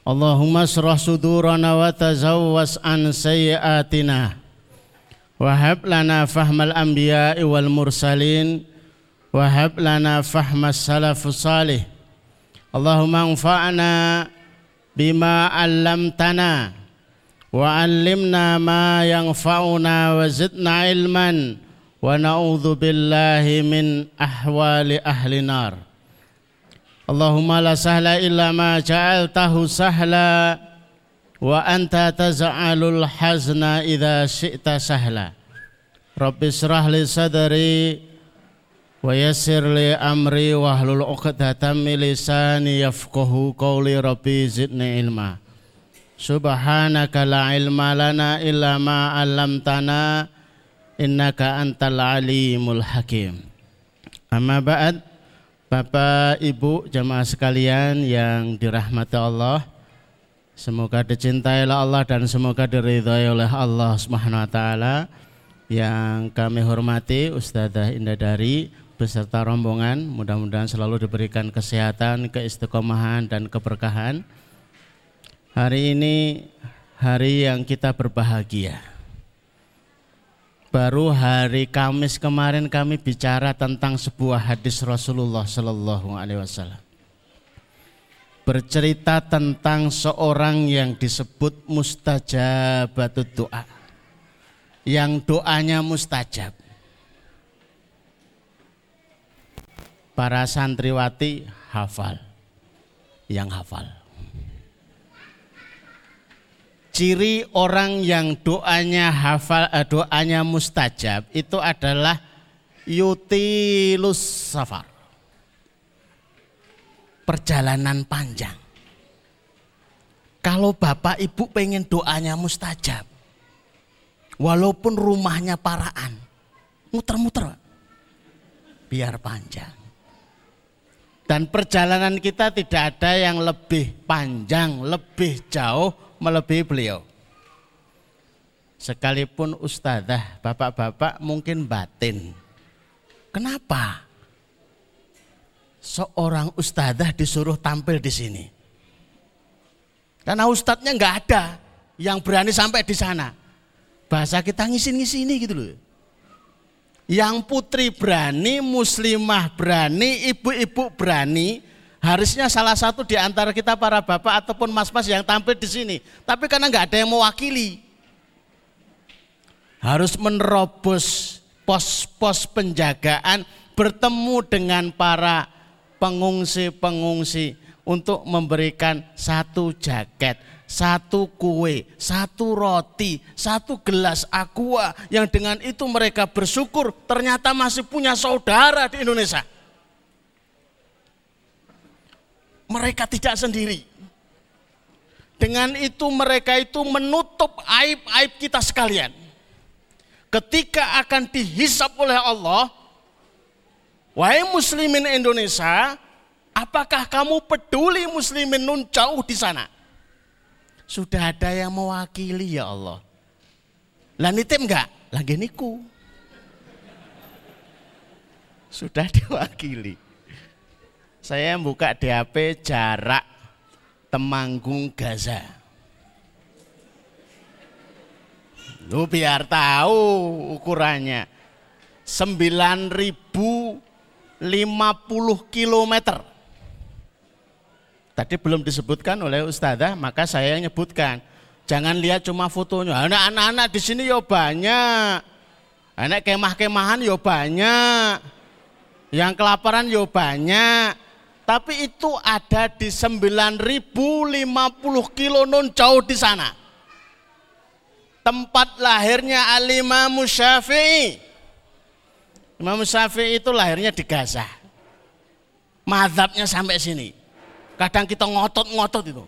Allahumma syrah sudurana wa tazawwas an sayyiatina wa hab lana fahmal anbiya'i wal mursalin. Wa hab lana fahmas salafus salih. Allahumma anfa'na bima 'allamtana. Wa 'allimna ma yanfa'una wa zidna ilman. Wa na'udzu min ahwali ahli nar. Allahumma la sahla illa ma ja'altahu sahla wa anta taz'alul hazna idza syi'ta sahla. Rabbi israh li sadri wa yassir li amri wa hlul 'uqdatam min lisani yafqahu qawli rabbi zidni ilma. Subhanaka la ilma lana illa ma 'allamtana innaka antal alimul hakim. Amma ba'd. Bapak, Ibu, jamaah sekalian yang dirahmati Allah, semoga dicintai oleh Allah dan semoga diridhai oleh Allah Subhanahu wa taala. Yang kami hormati Ustazah Indah Dari beserta rombongan, mudah-mudahan selalu diberikan kesehatan, keistiqomahan dan keberkahan. Hari ini hari yang kita berbahagia Baru hari Kamis kemarin kami bicara tentang sebuah hadis Rasulullah Sallallahu Alaihi Wasallam. Bercerita tentang seorang yang disebut mustajabatut doa. Yang doanya mustajab. Para santriwati hafal. Yang hafal ciri orang yang doanya hafal eh, doanya mustajab itu adalah yutilus safar. Perjalanan panjang. Kalau bapak ibu pengen doanya mustajab, walaupun rumahnya paraan, muter-muter, biar panjang. Dan perjalanan kita tidak ada yang lebih panjang, lebih jauh melebihi beliau. Sekalipun ustazah, bapak-bapak mungkin batin. Kenapa? Seorang ustazah disuruh tampil di sini. Karena ustadznya nggak ada yang berani sampai di sana. Bahasa kita ngisin-ngisini gitu loh. Yang putri berani, muslimah berani, ibu-ibu berani, Harusnya salah satu di antara kita para bapak ataupun mas-mas yang tampil di sini. Tapi karena nggak ada yang mewakili. Harus menerobos pos-pos penjagaan bertemu dengan para pengungsi-pengungsi untuk memberikan satu jaket, satu kue, satu roti, satu gelas aqua yang dengan itu mereka bersyukur ternyata masih punya saudara di Indonesia. Mereka tidak sendiri. Dengan itu mereka itu menutup aib-aib kita sekalian. Ketika akan dihisap oleh Allah, wahai muslimin Indonesia, apakah kamu peduli muslimin nun jauh di sana? Sudah ada yang mewakili ya Allah. Lah nitip enggak? Lagi niku. Sudah diwakili. Saya buka DAP jarak Temanggung Gaza. Lu biar tahu ukurannya. 9050 kilometer. Tadi belum disebutkan oleh Ustazah, maka saya nyebutkan. Jangan lihat cuma fotonya. Anak-anak di sini ya banyak. Anak kemah-kemahan yo banyak. Yang kelaparan yo banyak. Tapi itu ada di 9050 kilo non jauh di sana. Tempat lahirnya Al-Imam Syafi'i. Imam Syafi'i itu lahirnya di Gaza. Madhabnya sampai sini. Kadang kita ngotot-ngotot itu.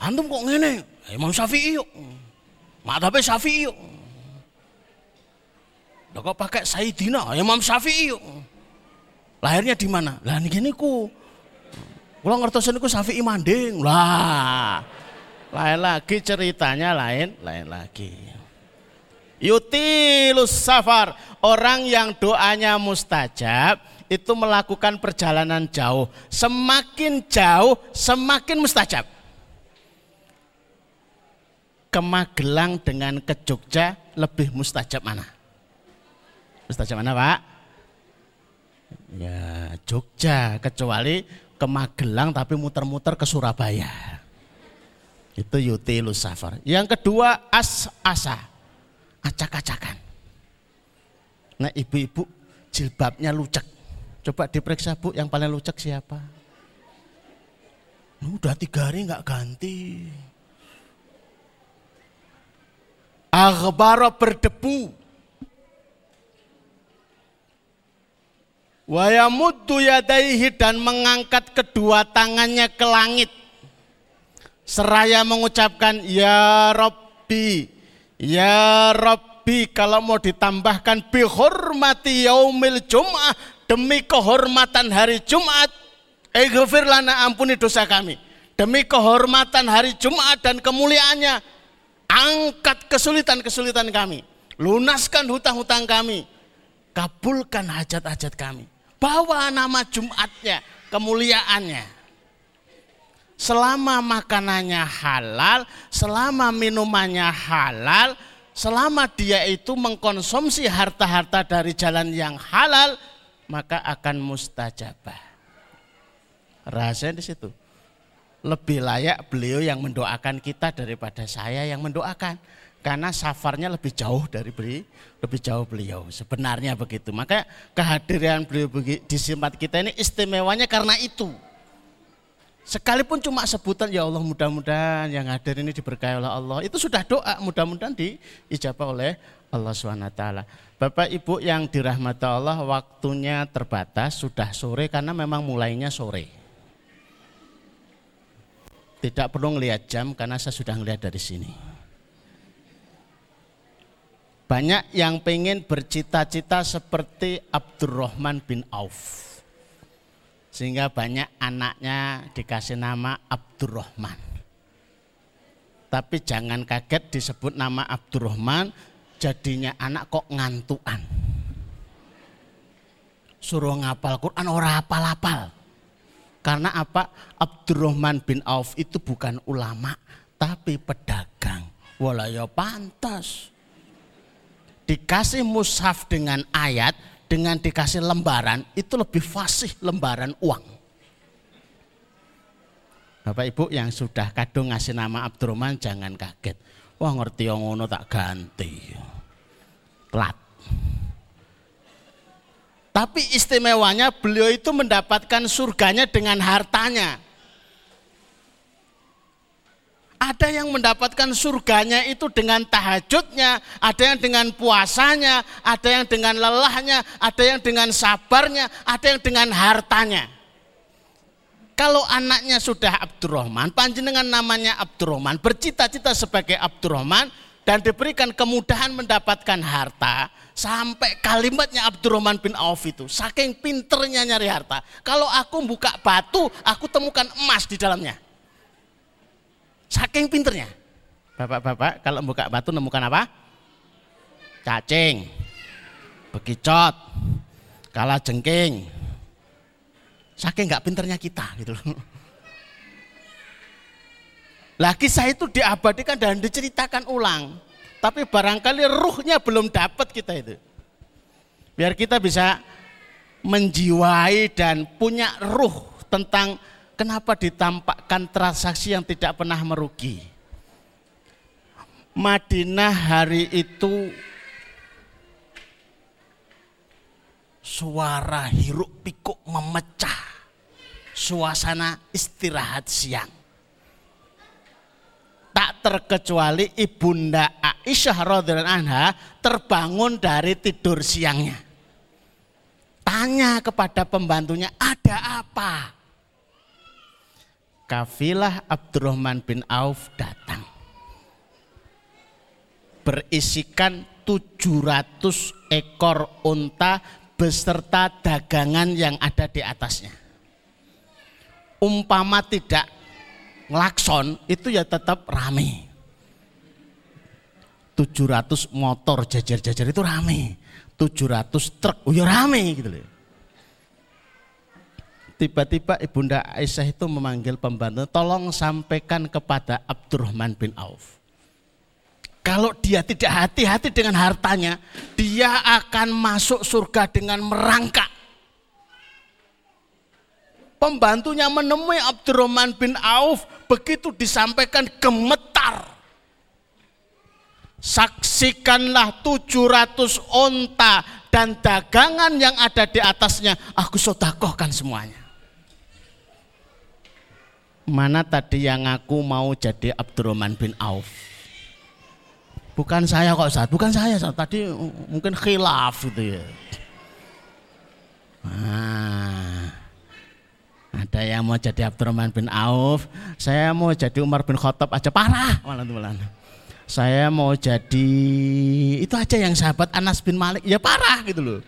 Antum kok ngene? Imam Syafi'i yuk. Madhabnya Syafi'i yuk. Lah kok pakai Sayyidina, Imam Syafi'i yuk. Lahirnya di mana? Lah ku. Kula ngertos niku Syafi'i Manding. Lah. Lain lagi ceritanya lain, lain lagi. Yutilus safar, orang yang doanya mustajab itu melakukan perjalanan jauh. Semakin jauh, semakin mustajab. Ke Magelang dengan ke Jogja lebih mustajab mana? Mustajab mana Pak? Ya Jogja kecuali ke Magelang tapi muter-muter ke Surabaya. Itu yutilu safar. Yang kedua as asa. Acak-acakan. Nah ibu-ibu jilbabnya lucek. Coba diperiksa bu yang paling lucek siapa? Udah tiga hari nggak ganti. Akhbaro berdebu. Wayamuddu yadaihi dan mengangkat kedua tangannya ke langit. Seraya mengucapkan Ya Rabbi, Ya Rabbi kalau mau ditambahkan bihormati yaumil jum'ah demi kehormatan hari Jumat. Eghfir lana ampuni dosa kami. Demi kehormatan hari Jumat dan kemuliaannya. Angkat kesulitan-kesulitan kami. Lunaskan hutang-hutang kami. Kabulkan hajat-hajat kami Bawa nama Jumatnya, kemuliaannya. Selama makanannya halal, selama minumannya halal, selama dia itu mengkonsumsi harta-harta dari jalan yang halal, maka akan mustajabah. Rahasia di situ. Lebih layak beliau yang mendoakan kita daripada saya yang mendoakan karena safarnya lebih jauh dari beli, lebih jauh beliau. Sebenarnya begitu. Maka kehadiran beliau di tempat kita ini istimewanya karena itu. Sekalipun cuma sebutan ya Allah mudah-mudahan yang hadir ini diberkahi oleh Allah. Itu sudah doa mudah-mudahan diijabah oleh Allah SWT. Bapak Ibu yang dirahmati Allah waktunya terbatas sudah sore karena memang mulainya sore. Tidak perlu ngelihat jam karena saya sudah ngelihat dari sini. Banyak yang pengen bercita-cita seperti Abdurrahman bin Auf. Sehingga banyak anaknya dikasih nama Abdurrahman. Tapi jangan kaget disebut nama Abdurrahman, jadinya anak kok ngantuan. Suruh ngapal Quran orang apal-apal. Karena apa? Abdurrahman bin Auf itu bukan ulama, tapi pedagang. Walau pantas dikasih mushaf dengan ayat, dengan dikasih lembaran, itu lebih fasih lembaran uang. Bapak Ibu yang sudah kadung ngasih nama Abdurrahman jangan kaget. Wah ngerti yang ngono tak ganti. Klat. Tapi istimewanya beliau itu mendapatkan surganya dengan hartanya. Ada yang mendapatkan surganya itu dengan tahajudnya, ada yang dengan puasanya, ada yang dengan lelahnya, ada yang dengan sabarnya, ada yang dengan hartanya. Kalau anaknya sudah Abdurrahman, panjenengan namanya Abdurrahman, bercita-cita sebagai Abdurrahman dan diberikan kemudahan mendapatkan harta, sampai kalimatnya Abdurrahman bin Auf itu, saking pinternya nyari harta. Kalau aku buka batu, aku temukan emas di dalamnya. Saking pinternya. Bapak-bapak kalau buka batu nemukan apa? Cacing, bekicot, kala jengking. Saking nggak pinternya kita gitu loh. Lah kisah itu diabadikan dan diceritakan ulang. Tapi barangkali ruhnya belum dapat kita itu. Biar kita bisa menjiwai dan punya ruh tentang Kenapa ditampakkan transaksi yang tidak pernah merugi? Madinah hari itu suara hiruk pikuk memecah suasana istirahat siang. Tak terkecuali ibunda Aisyah radhiyallahu anha terbangun dari tidur siangnya. Tanya kepada pembantunya, "Ada apa?" Kafilah Abdurrahman bin Auf datang. Berisikan 700 ekor unta beserta dagangan yang ada di atasnya. Umpama tidak ngelakson itu ya tetap rame. 700 motor jajar-jajar itu rame. 700 truk, oh ya rame gitu loh. Tiba-tiba Ibunda Aisyah itu memanggil pembantu, tolong sampaikan kepada Abdurrahman bin Auf. Kalau dia tidak hati-hati dengan hartanya, dia akan masuk surga dengan merangkak. Pembantunya menemui Abdurrahman bin Auf, begitu disampaikan gemetar. Saksikanlah 700 onta dan dagangan yang ada di atasnya, aku sodakohkan semuanya. Mana tadi yang aku mau jadi Abdurrahman bin Auf? Bukan saya kok saat, bukan saya saat. Tadi mungkin khilaf gitu ya. Nah, ada yang mau jadi Abdurrahman bin Auf, saya mau jadi Umar bin Khattab aja parah malah malah. Saya mau jadi itu aja yang sahabat Anas bin Malik ya parah gitu loh.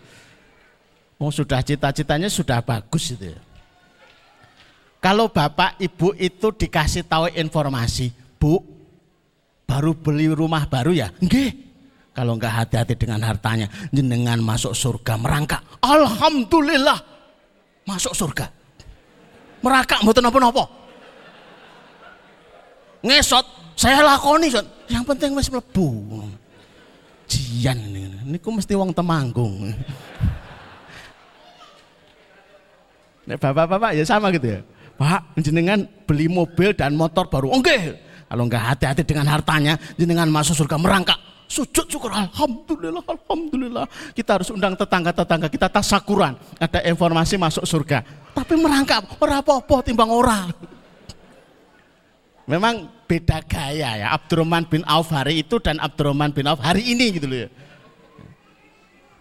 Oh sudah cita-citanya sudah bagus itu ya. Kalau bapak ibu itu dikasih tahu informasi, bu, baru beli rumah baru ya? Enggak. Kalau enggak hati-hati dengan hartanya, jenengan masuk surga merangkak. Alhamdulillah, masuk surga. Merangkak mboten apa-apa. Ngesot, saya lakoni, yang penting masih mlebu. Jian ini, ku mesti wong temanggung. bapak-bapak ya sama gitu ya. Pak, jenengan beli mobil dan motor baru. Oke. Kalau enggak hati-hati dengan hartanya, jenengan masuk surga merangkak. Sujud syukur, Alhamdulillah, Alhamdulillah. Kita harus undang tetangga-tetangga kita tasakuran. Ada informasi masuk surga. Tapi merangkak, ora apa-apa timbang orang. Memang beda gaya ya. Abdurrahman bin Auf hari itu dan Abdurrahman bin Auf hari ini gitu loh ya.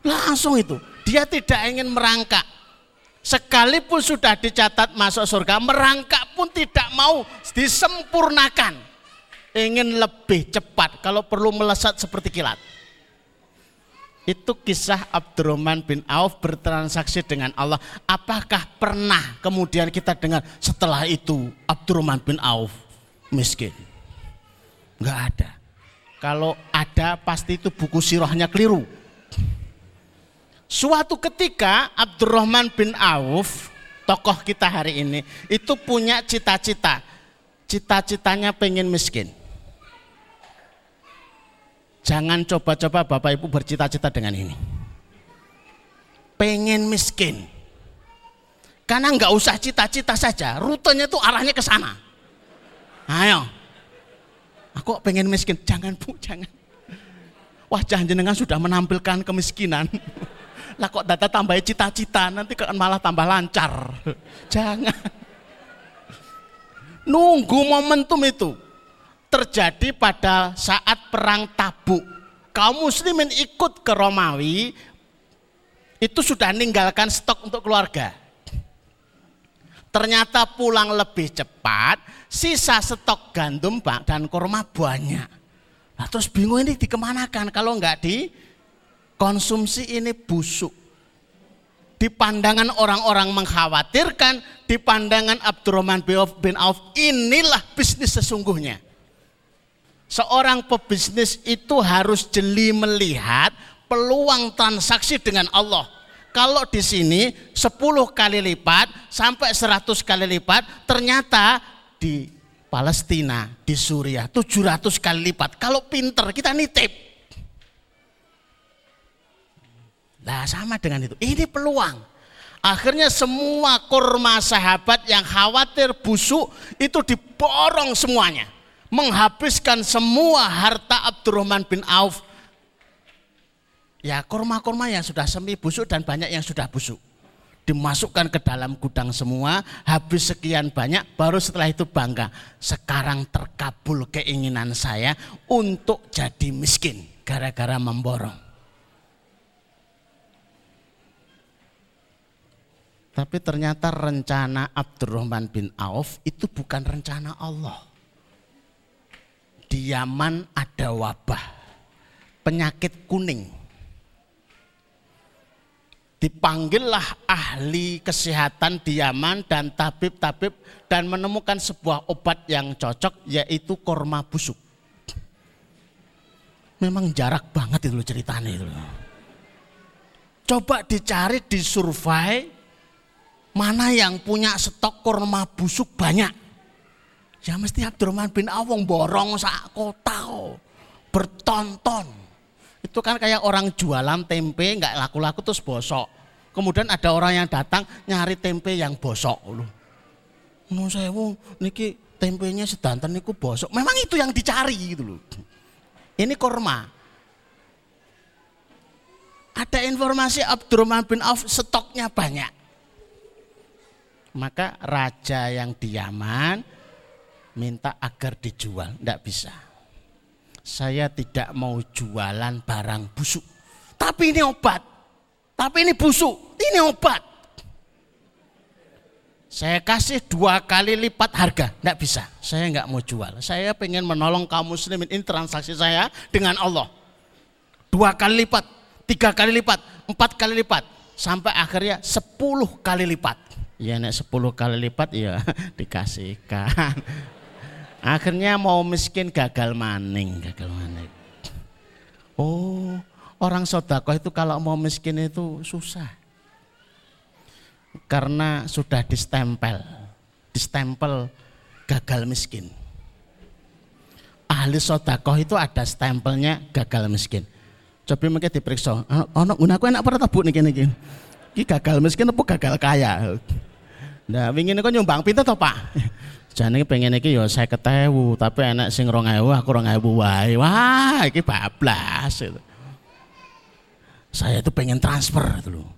Langsung itu. Dia tidak ingin merangkak Sekalipun sudah dicatat masuk surga, merangkak pun tidak mau disempurnakan. Ingin lebih cepat, kalau perlu melesat seperti kilat. Itu kisah Abdurrahman bin Auf bertransaksi dengan Allah. Apakah pernah kemudian kita dengar setelah itu Abdurrahman bin Auf miskin? Enggak ada. Kalau ada pasti itu buku sirahnya keliru. Suatu ketika Abdurrahman bin Auf, tokoh kita hari ini, itu punya cita-cita. Cita-citanya pengen miskin. Jangan coba-coba Bapak Ibu bercita-cita dengan ini. Pengen miskin. Karena nggak usah cita-cita saja, rutenya itu arahnya ke sana. Ayo. Aku pengen miskin, jangan Bu, jangan. Wajah jenengan sudah menampilkan kemiskinan. Lah kok data tambah cita-cita, nanti kan malah tambah lancar. Jangan. Nunggu momentum itu. Terjadi pada saat perang tabuk. Kaum muslimin ikut ke Romawi, itu sudah meninggalkan stok untuk keluarga. Ternyata pulang lebih cepat, sisa stok gandum dan kurma banyak. Nah, terus bingung ini dikemanakan kalau enggak di konsumsi ini busuk. Di pandangan orang-orang mengkhawatirkan, di pandangan Abdurrahman bin Auf, inilah bisnis sesungguhnya. Seorang pebisnis itu harus jeli melihat peluang transaksi dengan Allah. Kalau di sini 10 kali lipat sampai 100 kali lipat, ternyata di Palestina, di Suriah 700 kali lipat. Kalau pinter kita nitip Nah sama dengan itu. Ini peluang. Akhirnya semua kurma sahabat yang khawatir busuk itu diborong semuanya. Menghabiskan semua harta Abdurrahman bin Auf. Ya kurma-kurma yang sudah semi busuk dan banyak yang sudah busuk. Dimasukkan ke dalam gudang semua, habis sekian banyak, baru setelah itu bangga. Sekarang terkabul keinginan saya untuk jadi miskin gara-gara memborong. Tapi ternyata rencana Abdurrahman bin Auf itu bukan rencana Allah. Di Yaman ada wabah, penyakit kuning dipanggillah ahli kesehatan di Yaman dan tabib-tabib dan menemukan sebuah obat yang cocok yaitu korma busuk. Memang jarak banget itu ceritanya itu. Coba dicari di survei mana yang punya stok korma busuk banyak. Ya mesti Abdurrahman bin Awong borong sak kota bertonton itu kan kayak orang jualan tempe nggak laku-laku terus bosok. Kemudian ada orang yang datang nyari tempe yang bosok loh. Nu sewu niki tempenya sedanten niku bosok. Memang itu yang dicari gitu loh. Ini korma. Ada informasi Abdurrahman bin Auf stoknya banyak. Maka raja yang di Yaman minta agar dijual, tidak bisa saya tidak mau jualan barang busuk. Tapi ini obat. Tapi ini busuk. Ini obat. Saya kasih dua kali lipat harga. Tidak bisa. Saya nggak mau jual. Saya pengen menolong kaum muslimin. Ini transaksi saya dengan Allah. Dua kali lipat. Tiga kali lipat. Empat kali lipat. Sampai akhirnya sepuluh kali lipat. Ya nek sepuluh kali lipat ya dikasihkan. Akhirnya mau miskin gagal maning, gagal maning. Oh, orang sodakoh itu kalau mau miskin itu susah. Karena sudah distempel, distempel gagal miskin. Ahli sodakoh itu ada stempelnya gagal miskin. Coba mungkin diperiksa, ono gunaku enak pada tabuk nih gini gini. Ini gagal miskin apa gagal kaya? Nah, ingin kok nyumbang pintu toh pak? Jane pengen iki ya 50.000, tapi enak sing 2.000 aku 2.000 wae. Wah, iki bablas itu. Saya itu pengen transfer itu loh.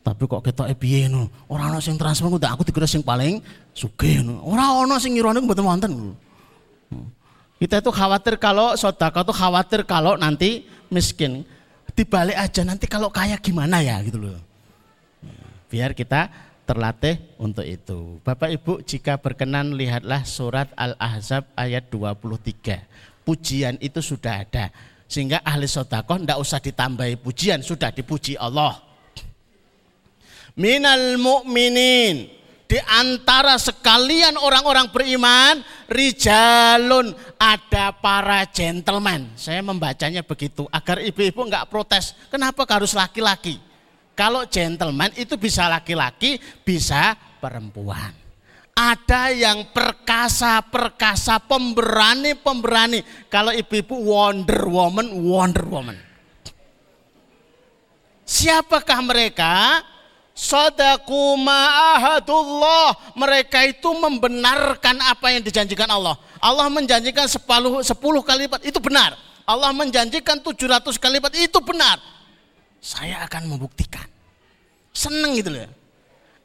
Tapi kok kita piye no? Ora ana sing transfer ku aku dikira sing paling sugih no. Ora ana sing ngirone mboten wonten. Kita itu khawatir kalau sodako itu khawatir kalau nanti miskin. Dibalik aja nanti kalau kaya gimana ya gitu loh. Biar kita terlatih untuk itu. Bapak Ibu jika berkenan lihatlah surat Al-Ahzab ayat 23. Pujian itu sudah ada. Sehingga ahli sodakoh tidak usah ditambahi pujian, sudah dipuji Allah. Minal mu'minin. Di antara sekalian orang-orang beriman, rijalun ada para gentleman. Saya membacanya begitu agar ibu-ibu enggak protes. Kenapa harus laki-laki? Kalau gentleman itu bisa laki-laki, bisa perempuan. Ada yang perkasa-perkasa, pemberani-pemberani. Kalau ibu-ibu Wonder Woman, Wonder Woman. Siapakah mereka? Sadaku ma'ahadullah. Mereka itu membenarkan apa yang dijanjikan Allah. Allah menjanjikan 10, 10 kali lipat, itu benar. Allah menjanjikan 700 kali lipat, itu benar saya akan membuktikan. Seneng gitu loh.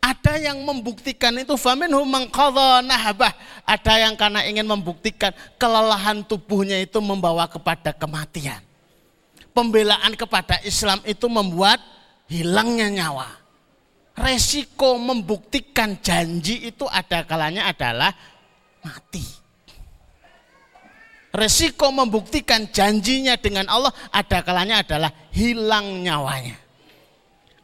Ada yang membuktikan itu mangqadha nahabah. Ada yang karena ingin membuktikan kelelahan tubuhnya itu membawa kepada kematian. Pembelaan kepada Islam itu membuat hilangnya nyawa. Resiko membuktikan janji itu ada kalanya adalah mati. Resiko membuktikan janjinya dengan Allah ada kalanya adalah hilang nyawanya.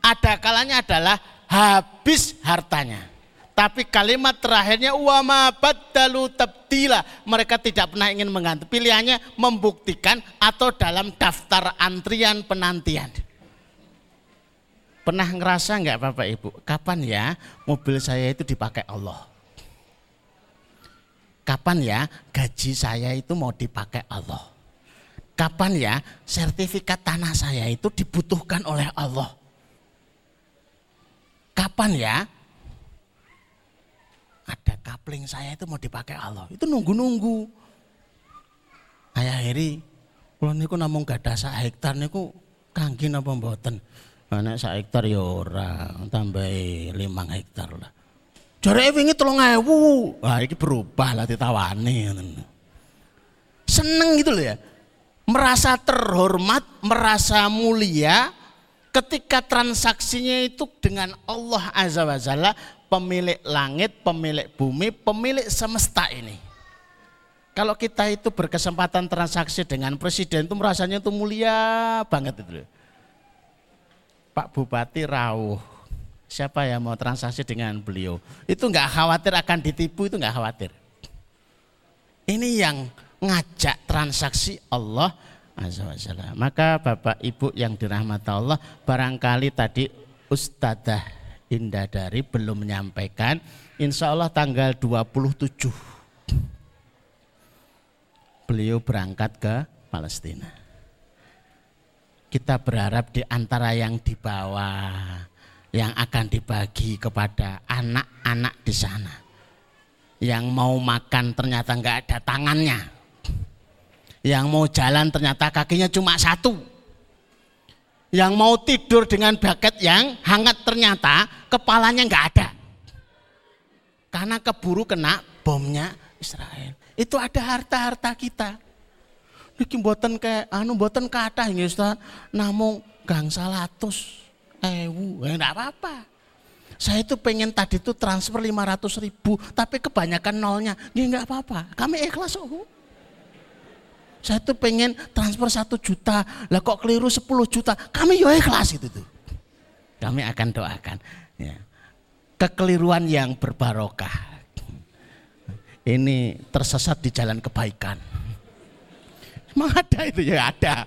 Ada kalanya adalah habis hartanya. Tapi kalimat terakhirnya wama badalu tabdila. Mereka tidak pernah ingin mengganti. Pilihannya membuktikan atau dalam daftar antrian penantian. Pernah ngerasa nggak Bapak Ibu? Kapan ya mobil saya itu dipakai Allah? Kapan ya gaji saya itu mau dipakai Allah? Kapan ya sertifikat tanah saya itu dibutuhkan oleh Allah? Kapan ya ada kapling saya itu mau dipakai Allah? Itu nunggu-nunggu. Ayah Heri, kalau niku namung gak ada sak hektar niku Kangge napa mboten? Nek sak hektar ya ora, tambahi 5 hektar lah. Jareke wingi 3000. Wah, iki berubah lah ditawani Seneng gitu loh ya. Merasa terhormat, merasa mulia ketika transaksinya itu dengan Allah Azza wa Jalla, pemilik langit, pemilik bumi, pemilik semesta ini. Kalau kita itu berkesempatan transaksi dengan presiden itu merasanya itu mulia banget itu. Pak Bupati Rauh, siapa yang mau transaksi dengan beliau? Itu nggak khawatir akan ditipu, itu nggak khawatir. Ini yang ngajak transaksi Allah Azza. Maka Bapak Ibu yang dirahmati Allah, barangkali tadi Ustadzah Indah Dari belum menyampaikan, insya Allah tanggal 27 beliau berangkat ke Palestina. Kita berharap di antara yang dibawa, yang akan dibagi kepada anak-anak di sana. Yang mau makan ternyata nggak ada tangannya. Yang mau jalan ternyata kakinya cuma satu yang mau tidur dengan baket yang hangat ternyata kepalanya nggak ada. Karena keburu kena bomnya Israel. Itu ada harta-harta kita. Niki mboten kayak anu mboten kathah nggih Ustaz, namung gang salatus ewu. Enggak apa-apa. Saya itu pengen tadi itu transfer 500 ribu, tapi kebanyakan nolnya. Ya enggak apa-apa, kami ikhlas kok. Saya tuh pengen transfer satu juta, lah kok keliru 10 juta. Kami ya ikhlas itu tuh. Kami akan doakan. Ya. Kekeliruan yang berbarokah. Ini tersesat di jalan kebaikan. Emang ada itu ya ada.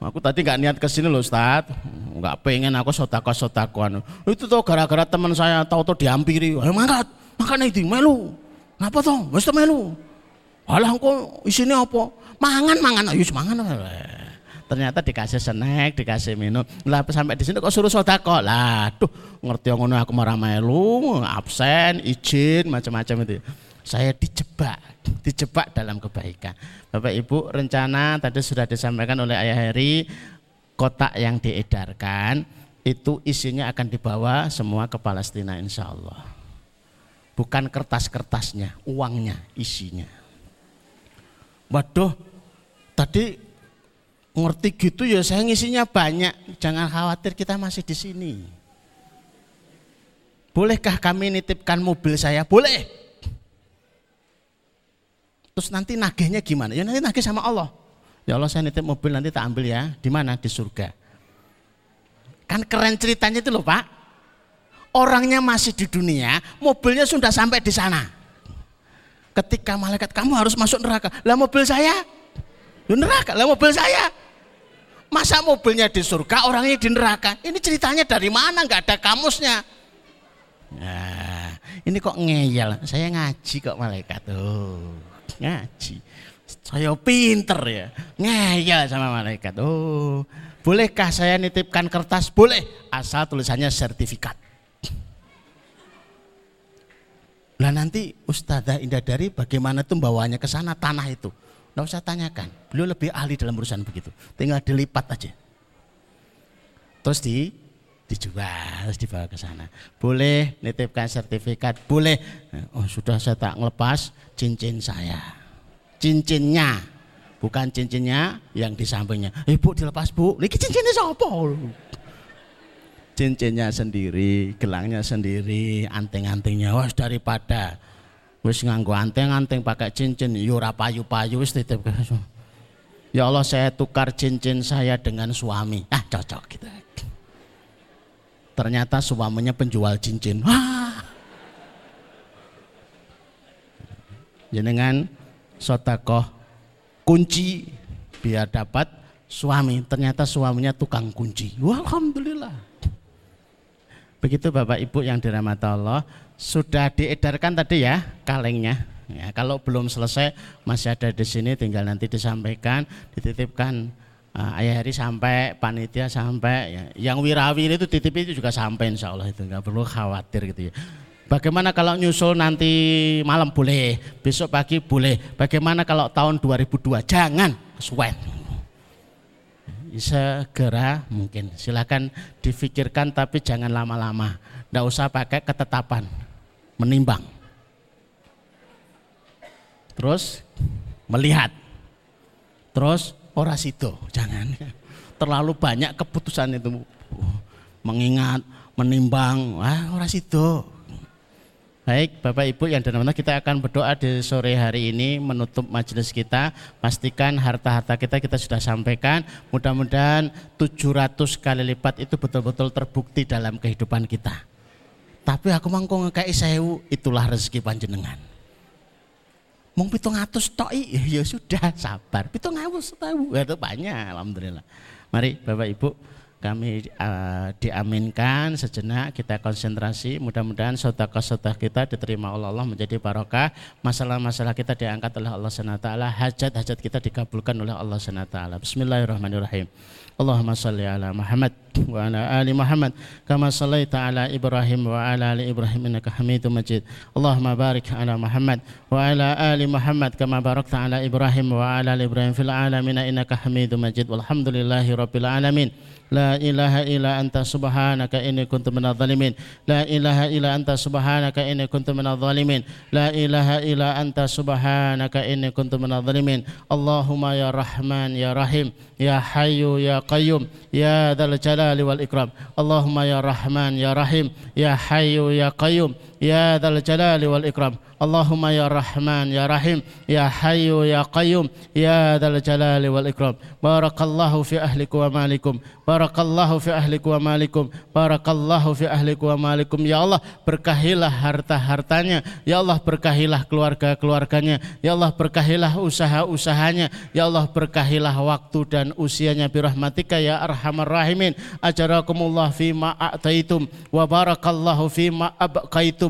Aku tadi nggak niat ke sini loh Ustaz. Nggak pengen aku sotako sotakoan. Itu tuh gara-gara teman saya tahu tuh dihampiri. Ayo mangkat, makan itu melu. Ngapa tuh? Wes melu. Alah kok isinya apa? mangan mangan ayo mangan ternyata dikasih snack dikasih minum lah sampai di sini kok suruh sodako lah tuh ngerti ngono aku marah melu absen izin macam-macam itu saya dijebak dijebak dalam kebaikan Bapak Ibu rencana tadi sudah disampaikan oleh Ayah Heri kotak yang diedarkan itu isinya akan dibawa semua ke Palestina insya Allah bukan kertas-kertasnya uangnya isinya waduh Tadi ngerti gitu ya saya ngisinya banyak. Jangan khawatir kita masih di sini. Bolehkah kami nitipkan mobil saya? Boleh. Terus nanti nagihnya gimana? Ya nanti nagih sama Allah. Ya Allah saya nitip mobil nanti tak ambil ya. Di mana? Di surga. Kan keren ceritanya itu loh Pak. Orangnya masih di dunia, mobilnya sudah sampai di sana. Ketika malaikat kamu harus masuk neraka. Lah mobil saya di neraka lah mobil saya. Masa mobilnya di surga, orangnya di neraka. Ini ceritanya dari mana? Nggak ada kamusnya. Nah, ini kok ngeyel. Saya ngaji kok malaikat. Oh, ngaji. Saya pinter ya. Ngeyel sama malaikat. Oh, bolehkah saya nitipkan kertas? Boleh. Asal tulisannya sertifikat. Nah nanti Ustazah Indah Dari bagaimana tuh bawanya ke sana tanah itu. Nggak usah tanyakan. Beliau lebih ahli dalam urusan begitu. Tinggal dilipat aja. Terus di dijual, terus dibawa ke sana. Boleh nitipkan sertifikat, boleh. Oh sudah saya tak ngelepas cincin saya. Cincinnya, bukan cincinnya yang di sampingnya. Eh bu dilepas bu, ini cincinnya siapa? Cincinnya sendiri, gelangnya sendiri, anting-antingnya. Wah daripada Wis nganggo anteng-anteng pakai cincin, yo ora payu-payu wis titip Ya Allah saya tukar cincin saya dengan suami. Ah cocok gitu. Ternyata suaminya penjual cincin. Wah. Jenengan sotakoh kunci biar dapat suami. Ternyata suaminya tukang kunci. Wah, Alhamdulillah. Begitu Bapak Ibu yang dirahmati Allah, sudah diedarkan tadi ya kalengnya. Ya, kalau belum selesai masih ada di sini tinggal nanti disampaikan, dititipkan uh, ayah hari sampai panitia sampai ya. yang wirawi itu titip itu juga sampai insya Allah itu nggak perlu khawatir gitu ya. Bagaimana kalau nyusul nanti malam boleh, besok pagi boleh. Bagaimana kalau tahun 2002 jangan sweat. segera mungkin. Silakan difikirkan tapi jangan lama-lama. Tidak usah pakai ketetapan, menimbang. Terus melihat. Terus orasido, jangan. Terlalu banyak keputusan itu. Mengingat, menimbang, wah orasido. Baik, Bapak Ibu yang dan kita akan berdoa di sore hari ini menutup majelis kita. Pastikan harta-harta kita kita sudah sampaikan. Mudah-mudahan 700 kali lipat itu betul-betul terbukti dalam kehidupan kita. Tapi aku mangko ngekei sewu, itulah rezeki panjenengan. Mung pitung atus to'i, ya sudah sabar. Pitung atus tahu, itu banyak, alhamdulillah. Mari Bapak Ibu kami uh, diaminkan sejenak kita konsentrasi. Mudah-mudahan sodakoh-sodakoh kita diterima oleh Allah menjadi barokah. Masalah-masalah kita diangkat oleh Allah SWT hajat-hajat kita dikabulkan oleh Allah SWT Bismillahirrahmanirrahim Allahumma salli ala Muhammad wa ala ali Muhammad kama sallaita ala Ibrahim wa ala ali Ibrahim innaka Hamidum Majid. Allahumma barik ala Muhammad wa ala ali Muhammad kama barakta ala Ibrahim wa ala ali Ibrahim fil alamin innaka Hamidum Majid. Walhamdulillahi rabbil alamin. La ilaha illa anta subhanaka inni kuntu minadh dhalimin. La ilaha illa anta subhanaka inni kuntu minadh dhalimin. La ilaha illa anta subhanaka inni kuntu minadh dhalimin. Allahumma ya Rahman ya Rahim ya Hayyu ya Qayyum Ya Dzal Jalali wal Ikram Allahumma ya Rahman ya Rahim ya Hayyu ya Qayyum يا ذا الجلال والإكرام اللهم يا رحمن يا رحيم يا حي يا قيوم يا ذا الجلال والإكرام بارك الله في أهلك ومالكم بارك الله في أهلك ومالكم بارك الله في أهلك ومالكم يا الله berkahilah harta-hartanya ya Allah berkahilah keluarga-keluarganya ya Allah berkahilah usaha-usahanya ya Allah berkahilah waktu dan usianya birahmatika ya arhamar rahimin ajarakumullah fi ma a'taitum wa barakallahu fi ma abqaitum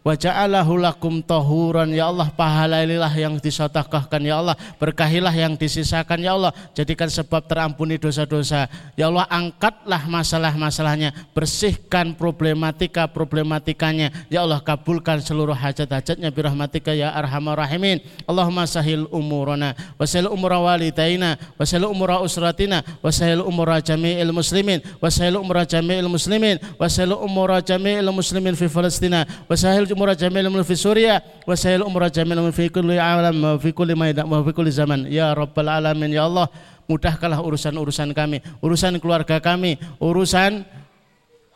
wa ja'alahu lakum tahuran ya Allah pahalailah yang disedekahkan ya Allah. Berkahilah yang disisakan ya Allah. Jadikan sebab terampuni dosa-dosa. Ya Allah angkatlah masalah-masalahnya. Bersihkan problematika problematikanya ya Allah kabulkan seluruh hajat-hajatnya. Birahmatika ya arhamar rahimin. Allahumma sahil umurana wa sahil umura walidaina wa sahil umura usratina wa sahil umura jami'il muslimin wa sahil umura jami'il muslimin wa sahil umura jami'il muslimin fi Palestina wa sahil umur jamil fi Suria wa sahil umur jamil fi kulli alam wa fi kulli maidan wa zaman ya rabbal alamin ya Allah mudahkanlah urusan-urusan kami urusan keluarga kami urusan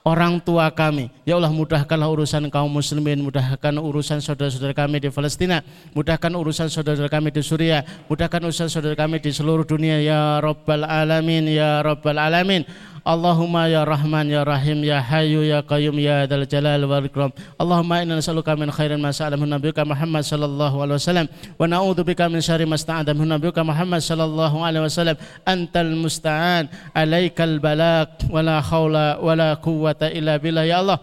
orang tua kami. Ya Allah mudahkanlah urusan kaum muslimin, mudahkan urusan saudara-saudara kami di Palestina, mudahkan urusan saudara-saudara kami di Suriah, mudahkan urusan saudara kami di seluruh dunia ya Rabbal Alamin, ya Rabbal Alamin. Allahumma ya Rahman ya Rahim ya Hayyu ya Qayyum ya Dzal Jalal wal Ikram. Allahumma inna nas'aluka min khairin ma sa'alamu nabiyyuka Muhammad sallallahu alaihi wasallam wa na'udzubika min syarri ma sta'adahu nabiyyuka Muhammad sallallahu alaihi wasallam. Antal musta'an, alaikal balak wa la haula wa la quwwata illa billah ya Allah.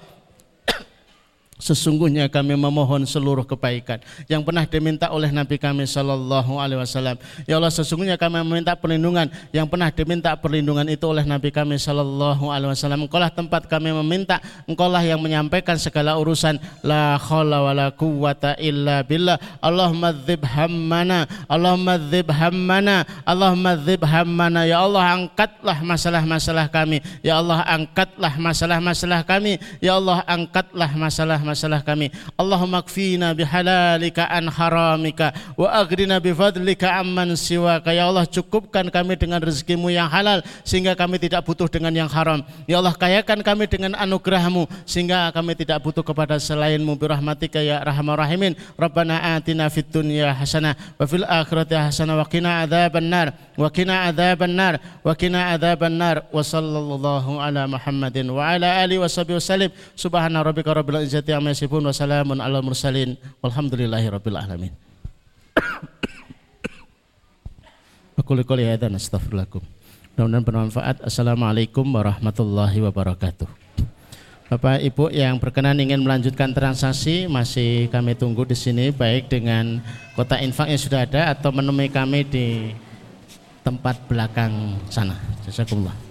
Sesungguhnya kami memohon seluruh kebaikan yang pernah diminta oleh Nabi kami Shallallahu Alaihi Wasallam. Ya Allah, sesungguhnya kami meminta perlindungan yang pernah diminta perlindungan itu oleh Nabi kami Shallallahu Alaihi Wasallam. Engkaulah tempat kami meminta, engkaulah yang menyampaikan segala urusan. La khawla wa la quwwata illa billah. Allahumma dzib hammana, Allahumma dzib hammana, Allahumma dzib hammana. Ya Allah, angkatlah masalah-masalah kami. Ya Allah, angkatlah masalah-masalah kami. Ya Allah, angkatlah masalah masalah kami. Allahumma kfina bihalalika an haramika wa aghrina bifadlika amman siwaka. Ya Allah cukupkan kami dengan rezekimu yang halal sehingga kami tidak butuh dengan yang haram. Ya Allah kayakan kami dengan anugerahmu sehingga kami tidak butuh kepada selainmu birahmatika ya rahman rahimin. Rabbana atina fid dunya hasanah wa fil akhirati hasanah wa qina adzaban nar wa qina adzaban nar wa qina adzaban nar wa sallallahu ala Muhammadin wa ala alihi wa sahbihi wasallim subhana rabbika rabbil izzati amma yasifun wa salamun ala mursalin walhamdulillahi rabbil alamin. Aku lihat hadza nastaghfirullakum. Mudah-mudahan bermanfaat. Assalamualaikum warahmatullahi wabarakatuh. Bapak Ibu yang berkenan ingin melanjutkan transaksi masih kami tunggu di sini baik dengan kota infak yang sudah ada atau menemui kami di tempat belakang sana. Jazakumullah.